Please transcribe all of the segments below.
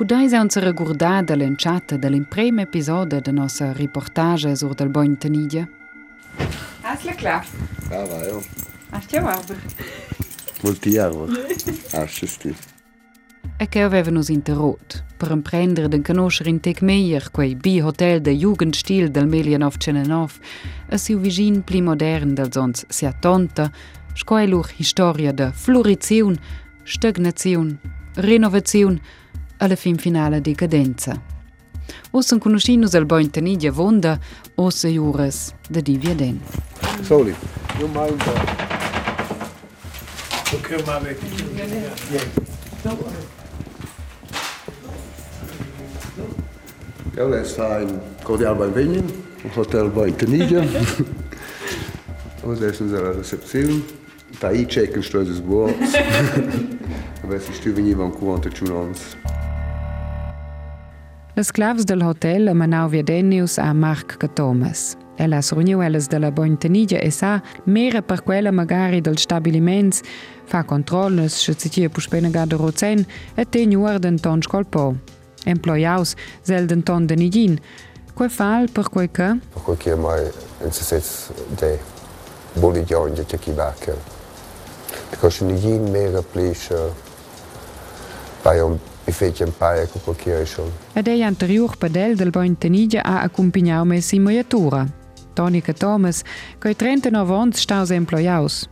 Podais anzere gurdada lenciata dall'imprema episode de nossa reportage sur del Boin Tenidia. Asla klar. Da war jo. Astia warber. Molti arver. Ascisti. E che avevano interrot, per imprendere den conoscere in tec meier quei bi hotel de Jugendstil del 1999, a siu vigin pli modern del sons sia tonta, scoeluch historia de Floriziun, Stagnaziun, Renovaziun, e la fin finale decadenza. Ossen conoscinus al boin tenidia vonda, osse juras de divieden. Soli. Jo mal un po'. Ok, ma avec. Ja, les fa in cordial beim Vignen, un hotel bei Tenidia. Und es ist eine Rezeption. Da einchecken steht es gut. Aber es ist venu van cuanta chunons. Les claves del hotel emanau wie Denius a Mark Thomas. E las runiueles de la Bointeniglia e sa mere per quella magari del stabiliments, fa controlles se citie puspennega de Rozen e tenuar den ton scolpo. Emploiaus sel den ton den igin. Quei fal per quei che? Per quei che mai in se sez de boli gionge te chi bacche. Perché se ne gin mere plisce, vai un bifetje un paia con qualche schon. ed ei anterior padel del Bointenigia a accompagnau me si moiatura. Tonica Thomas, coi 39 ans staus employaus.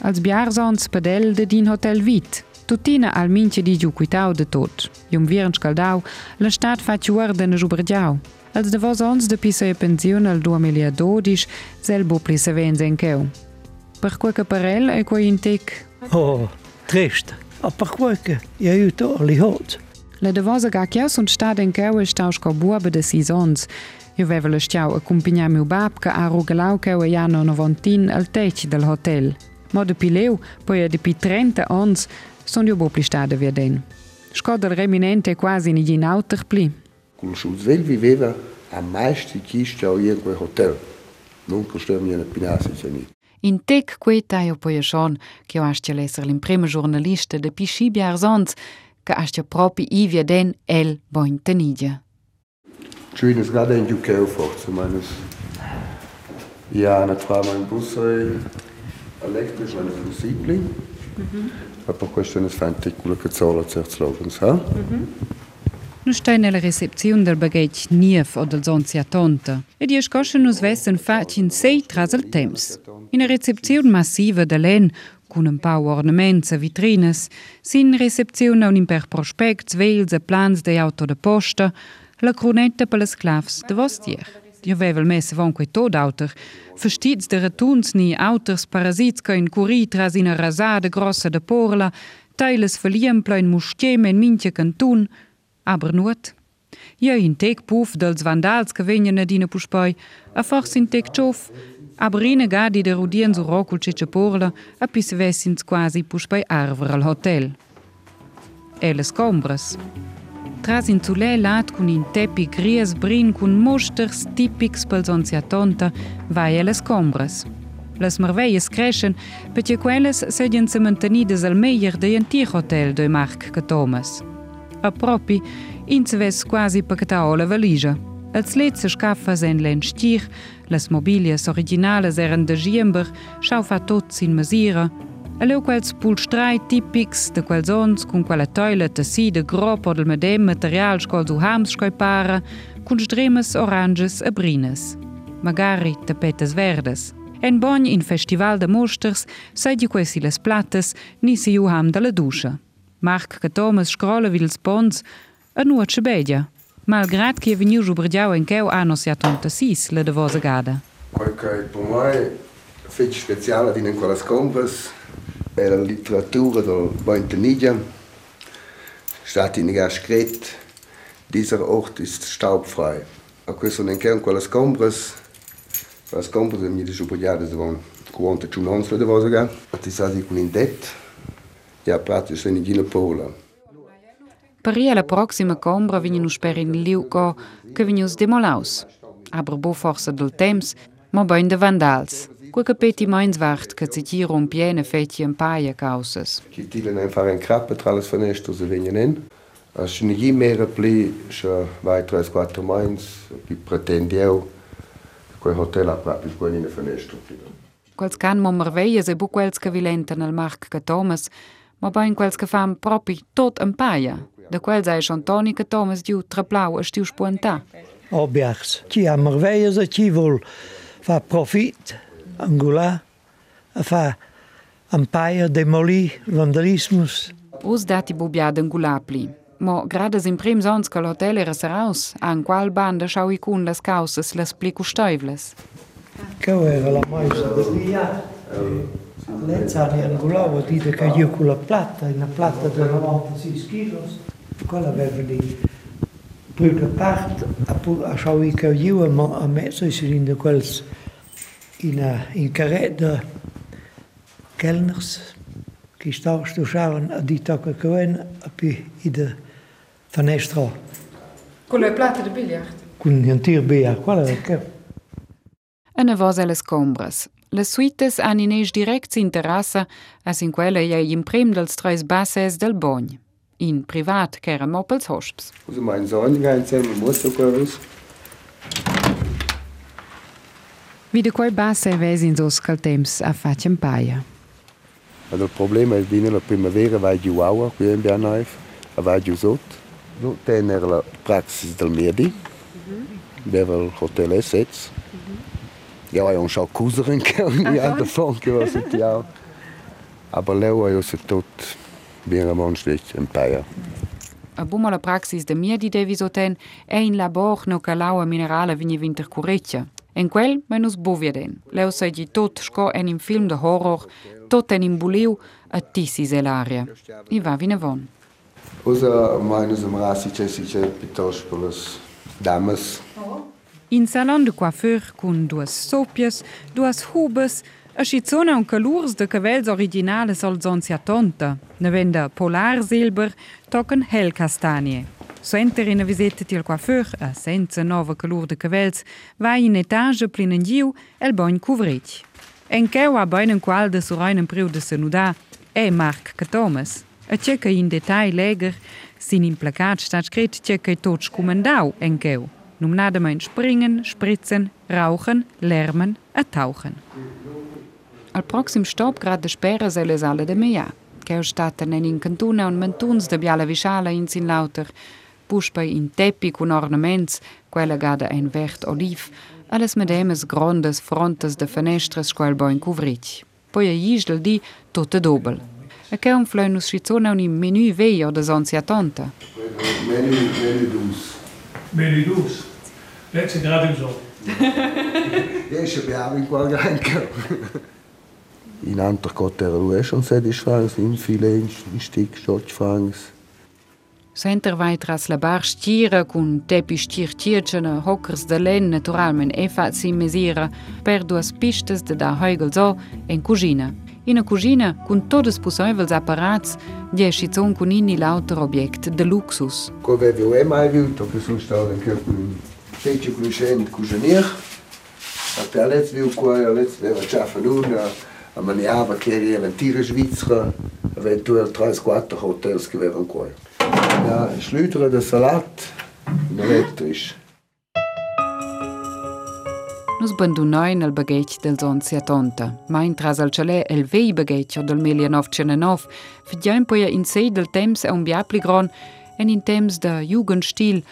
Als biarsons padel de din hotel vit. Tutina al mince di giu quitau de tot. Jum viren scaldau, la stat fa ciuarden a jubergiau. Als de vos ons de pisa e pensiun al 2012, sel bu pli sevenze en cheu. Per quei caparel e quei intec Oh, trist. a pakwoike ja ju to oli hot. Le de was gakjas und sta en kewe stausko buabe de sezons. Jo wevele stjou e a kumpinjamiu babke a rogelaukewe jano novontin al teetje del hotel. Ma de pileu poie de pi trenta ons son jo bopli stade weer den. Skodel reminente quasi ni gin auter pli. Col Schulzel viveva a maestri chi stau in quel hotel. Non costruiamo una pinasa, c'è niente. In tek queta jo poješon, ki jo ašče lesrlim prema žurnaliste de piši bjarzonc, ka ašče propi i vjeden el bojn tenidja. Čuj, ne zgada in djuke u forcu, manus. Ja, na tva manj busoj, električ, manj fusibli, mhm. a pa ko še ne sfanti kula kacola cerclovens, ha? Mhm. Nu stein der reception der bagage nief oder sonst ja Und die jesch koschen us wessen fatchen sei trasel temps. In a recepzione massiva de len, con un pau ornaments e vitrines, sin recepzione un imper prospects, vels e plans de auto de posta, la crunetta per les clavs de vostier. Io vevel messe von quei tod auter, verstits de retuns ni auters parasits ca in curi tras in rasade grossa de porla, teiles verlien plein mustier men mintje cantun, aber nuot. Ja in tec puf dels vandals che vegnan adina puspoi, a forse in tec ciof, aber ine gadi de rudien su rocul cece porla, a pis vessins quasi puspoi arver al hotel. E le scombras. Tras in zulè lat cun in tepi gries brin cun mosters tipics pels onziatonta, vai e le scombras. Las merveilles crescen, perché quelles sedien se mantenidas al meier de antic hotel de Marc Thomas. A propi, ins ves quasi pacatao la valigia. Els lets scaffas en len stir, las mobilias originales eran de giember, schau fa tots in masira, Aleu quels pulstrai tipics de quels ons cun quella toila tessi de grop o del medem material scol su hams scoi para, cun stremes oranges e brines. Magari tapetes verdes. En bogn in festival de mosters seigi questi les plattes ni si ju ham da la duscha. Marc che Thomas scrolla vils pons a nuoce bedia. malgrado que avenir o bredial em que o ano se atonta sis la da vossa gada. Porque, para mim, feito especial ali naquelas compras, era literatura do Bointanidia, statt in der Schritt, dieser Ort ist staubfrei. A questo non c'è ancora le compre, le compre mi dice un po' di anni, sono 41 anni di vostra, e ti sa di un indetto, e a pratica sono in Gina Pola. Per ria la proxima combra vegnan us per in liu go che vegnan demolaus. Aber bo forsa del temps, ma bain de vandals. Quel capeti meins wart che si giro un piene feci un paia causas. Ci tilen einfach ein Krappe tra le finestre se venien in. Als je niet meer pli, je vai 3-4 mains, pi pretendi eu, quel hotel ha proprio qua in finestra. Quels can mo merveias e bu quels che vilenten al Marc che Thomas, ma bain quels che fan propi tot en paia. De quels ei Antoni che Thomas diu traplau e stiu spuenta. Obiachs. Ci ha merveilles e ci vol fa profit, angolà, a fa ampaia, demoli, vandalismus. Us dati bubiad angulapli. Mo gradas in prim sons che l'hotel era saraus, an qual banda schau i cun las causas las pli custoivles. Che era la maisa de via. Lezzani angolà vuol dire che io con la plata, una plata di 96 kilos, quella aveva lì brücke part, a, pu- a schau i che io a, mo- a mezzo in de quels in, a, in carret de Kellners, che stavo sto schauen a di tocca coen a pi i de finestra Con le plate de billard. con un tir bea, quella è che Ena vos eles combras. Les suites han ineix direct in terrassa, as in quella ei in prim dels tres basses del bogn. In privat kehren wir Hospes. Hospiz. Also mein Sohn geht zum Motorkurs. Vide quel basso e vesi in zoscal temps a facem paia. Allora, il problema è che nella primavera vai giù aua qui in Bianaif, e vai giù sotto. Nu tenere la praxis del medi, mhm. deve il hotel essets. Ja, mhm. hai un sciocco useren che ogni anno fa che lo sentiamo. Aber lei è tutto tot bien monstlich in Paia. A bumma la praxis de mia di devisoten è in labor no calaua minerale vigni vinter cureccia. En quel menus bovieden. Leo sai di tot sco en in film de horror, tot en in buliu a tissis elaria. I va vine von. Usa meines am Rassi Chesi c'è piuttosto per le dames. In salon de coiffeur cun duas sopias, duas hubes, Aschizzona é un calurs de cavels originale solzonzia tonta, nevenda polar silber, tocken hel castanie. Suenter in a viseta til coiffeur, a senza nova calur de cavels, vai in etage plin en giu el bon cuvrit. Encheu a bon en qual de surain en priu de senudà, e Marc Catomas. A ce in detail leger, sin implacat sta scrit ce că toți comandau encheu. Numnadament springen, spritzen, rauchen, lermen, a tauchen. Al proxim stop grad de spera se les alle de meia. Cheu staten en in cantuna un mantuns de biala visciala in sin lauter, puspa in teppi cun ornaments, quella gada en vert oliv, alles medemes grondes frontes de fenestras quel boin cuvric. Poi a del di tote dobel. E che un flenus schizona un menu veio de sonzia tonta. Menü, menü dus. Meni dus. Let's gerade so. Riesce abbiamo in qual granca. In altre cotte era lui schon sedici francs, in file, in stick, scioc francs. Center vai tras la bar stira cun tepi stir tircena hockers de len naturalment e fa si mesira per duas pistes de da heugel zo en cugina. In a cugina cun todes possibels apparats die schizon cun inni lauter objekt de luxus. Ko avevi o mai visto che sono stato anche con fece conoscente cucinier. A te let's viu qua, let's vera chaffa luna, a maniava che era in tira svizzera, eventuell 3-4 hotels avevano qua. Ja, schlütere de salat, elektrisch. Nus bandunain al baghetg del zon sia tonta, ma in tras al chalet el vei baghetg del 1909, fidiain poi in sei del temps e un biapli gron, en in temps da jugendstil,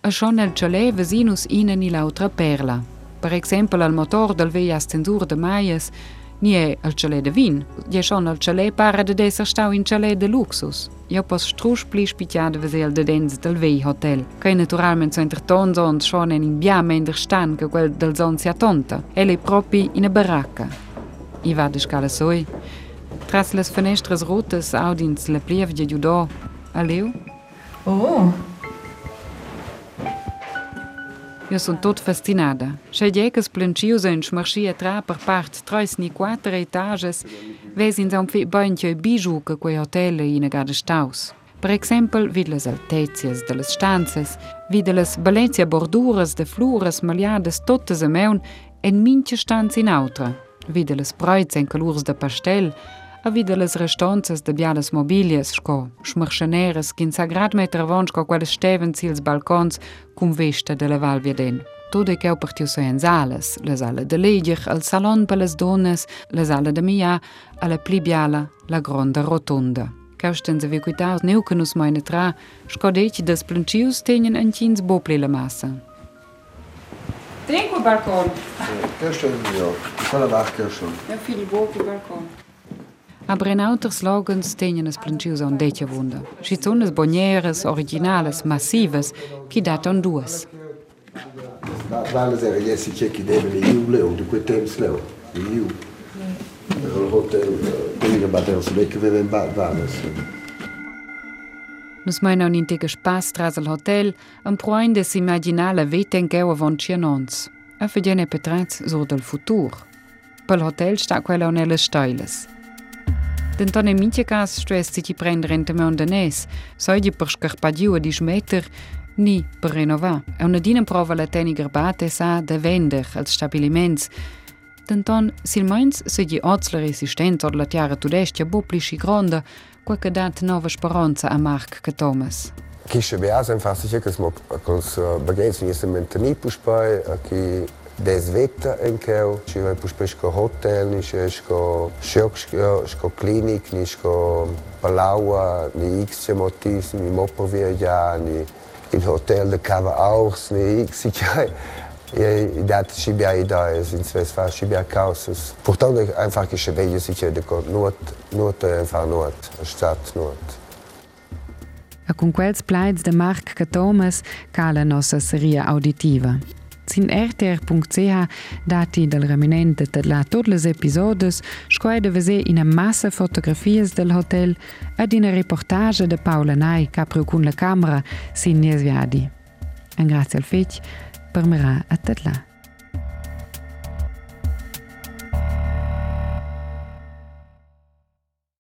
a schon el chalet vesinus inen i l'autra perla. Per exempel al motor del vei ascensur de maies, nie al chalet de Wien. Je schon al chalet pare de déser stau in chalet de luxus. Jo pas strusch pli spitiade vesel de dens del Vei Hotel. Kei naturalment zenter tonson schon en in bia mender stan che quel del zon zonzia tonta. Elle propi in a baracca. I va de scala soi. Tras les fenestres rotes audins le plievge judò. Aleu? Oh! Eu sou tot fascinada. Cheguei que os plantios antes marchia atrás por parte três e quatro etages, vezes então banho biju que quei hotel e negada staus. Por exemplo, vid las altezzias de las stanzas, vid las borduras de flores malhadas totes a meun en minche stanza in outra, vid las e en de pastel, a videles restanzes de biades mobilies sko, schmrcheneres ginn sagrat meter Wonschko quales stewen ziels balkons cum vechte de leval wie den. Tode keupertiu se en sales, le sale de leger, al salon peles dones, le sale de mia, alle plibiala, la gronda rotonda. Kauchten se vikuitaus neukenus meine tra, skodeci des plunchius tenien en tins boplele massa. Tenko balkon. Kauchten, ja, sola barkauchten. Ja, fili bopi balkon. Aber in outer slogans tegnan es planchius on decia vunda. Schizones bonieres, originales, massives, die chi datan duas. Valas era jesi che chi deve le iu leo, di quei temps leo, le iu. Il hotel, quelli che battevano su me, che veven valas. Nus meina un intega spas tras al hotel, un proin des imaginale veten geu avon cianons. A fedene petrats so del futur. Pel hotel sta quella onelle steiles. Dentone mitjekas stoesti ti prenderente me on denes, soidi per scarpadiu di schmeter, ni per renova. E una dina prova la teniger bate sa de vender als stabiliments. Denton sil mainz se di ozla resistenza la tiara tudestia buplici gronda, quache dat nova speranza a Mark che Thomas. Ki še bi jaz en fasiček, ko smo begejci, nisem mentalni pušpaj, ki das Wetter enkel, če je pospeško hotel, ni še ško šokško, ško klinik, ni ško palava, ni x motiv, ni mopovirja, ni in hotel, da kava auch, ni x kaj. Je dat Shibia ideje, in sve sva Shibia kaosus. Pourtant, einfach je še vedno sicer, da kot not, not je einfach not, štat not. A con quels plaids de Marc Catomas cala nossa seria auditiva. Sin rtr.ch dati del reminente de la tot les episodes scoe de vese ina massa fotografias del hotel ed ina reportage de Paula Nai caprio cun la camera sin nies viadi. En grazie al fetg, per mirà a tetla.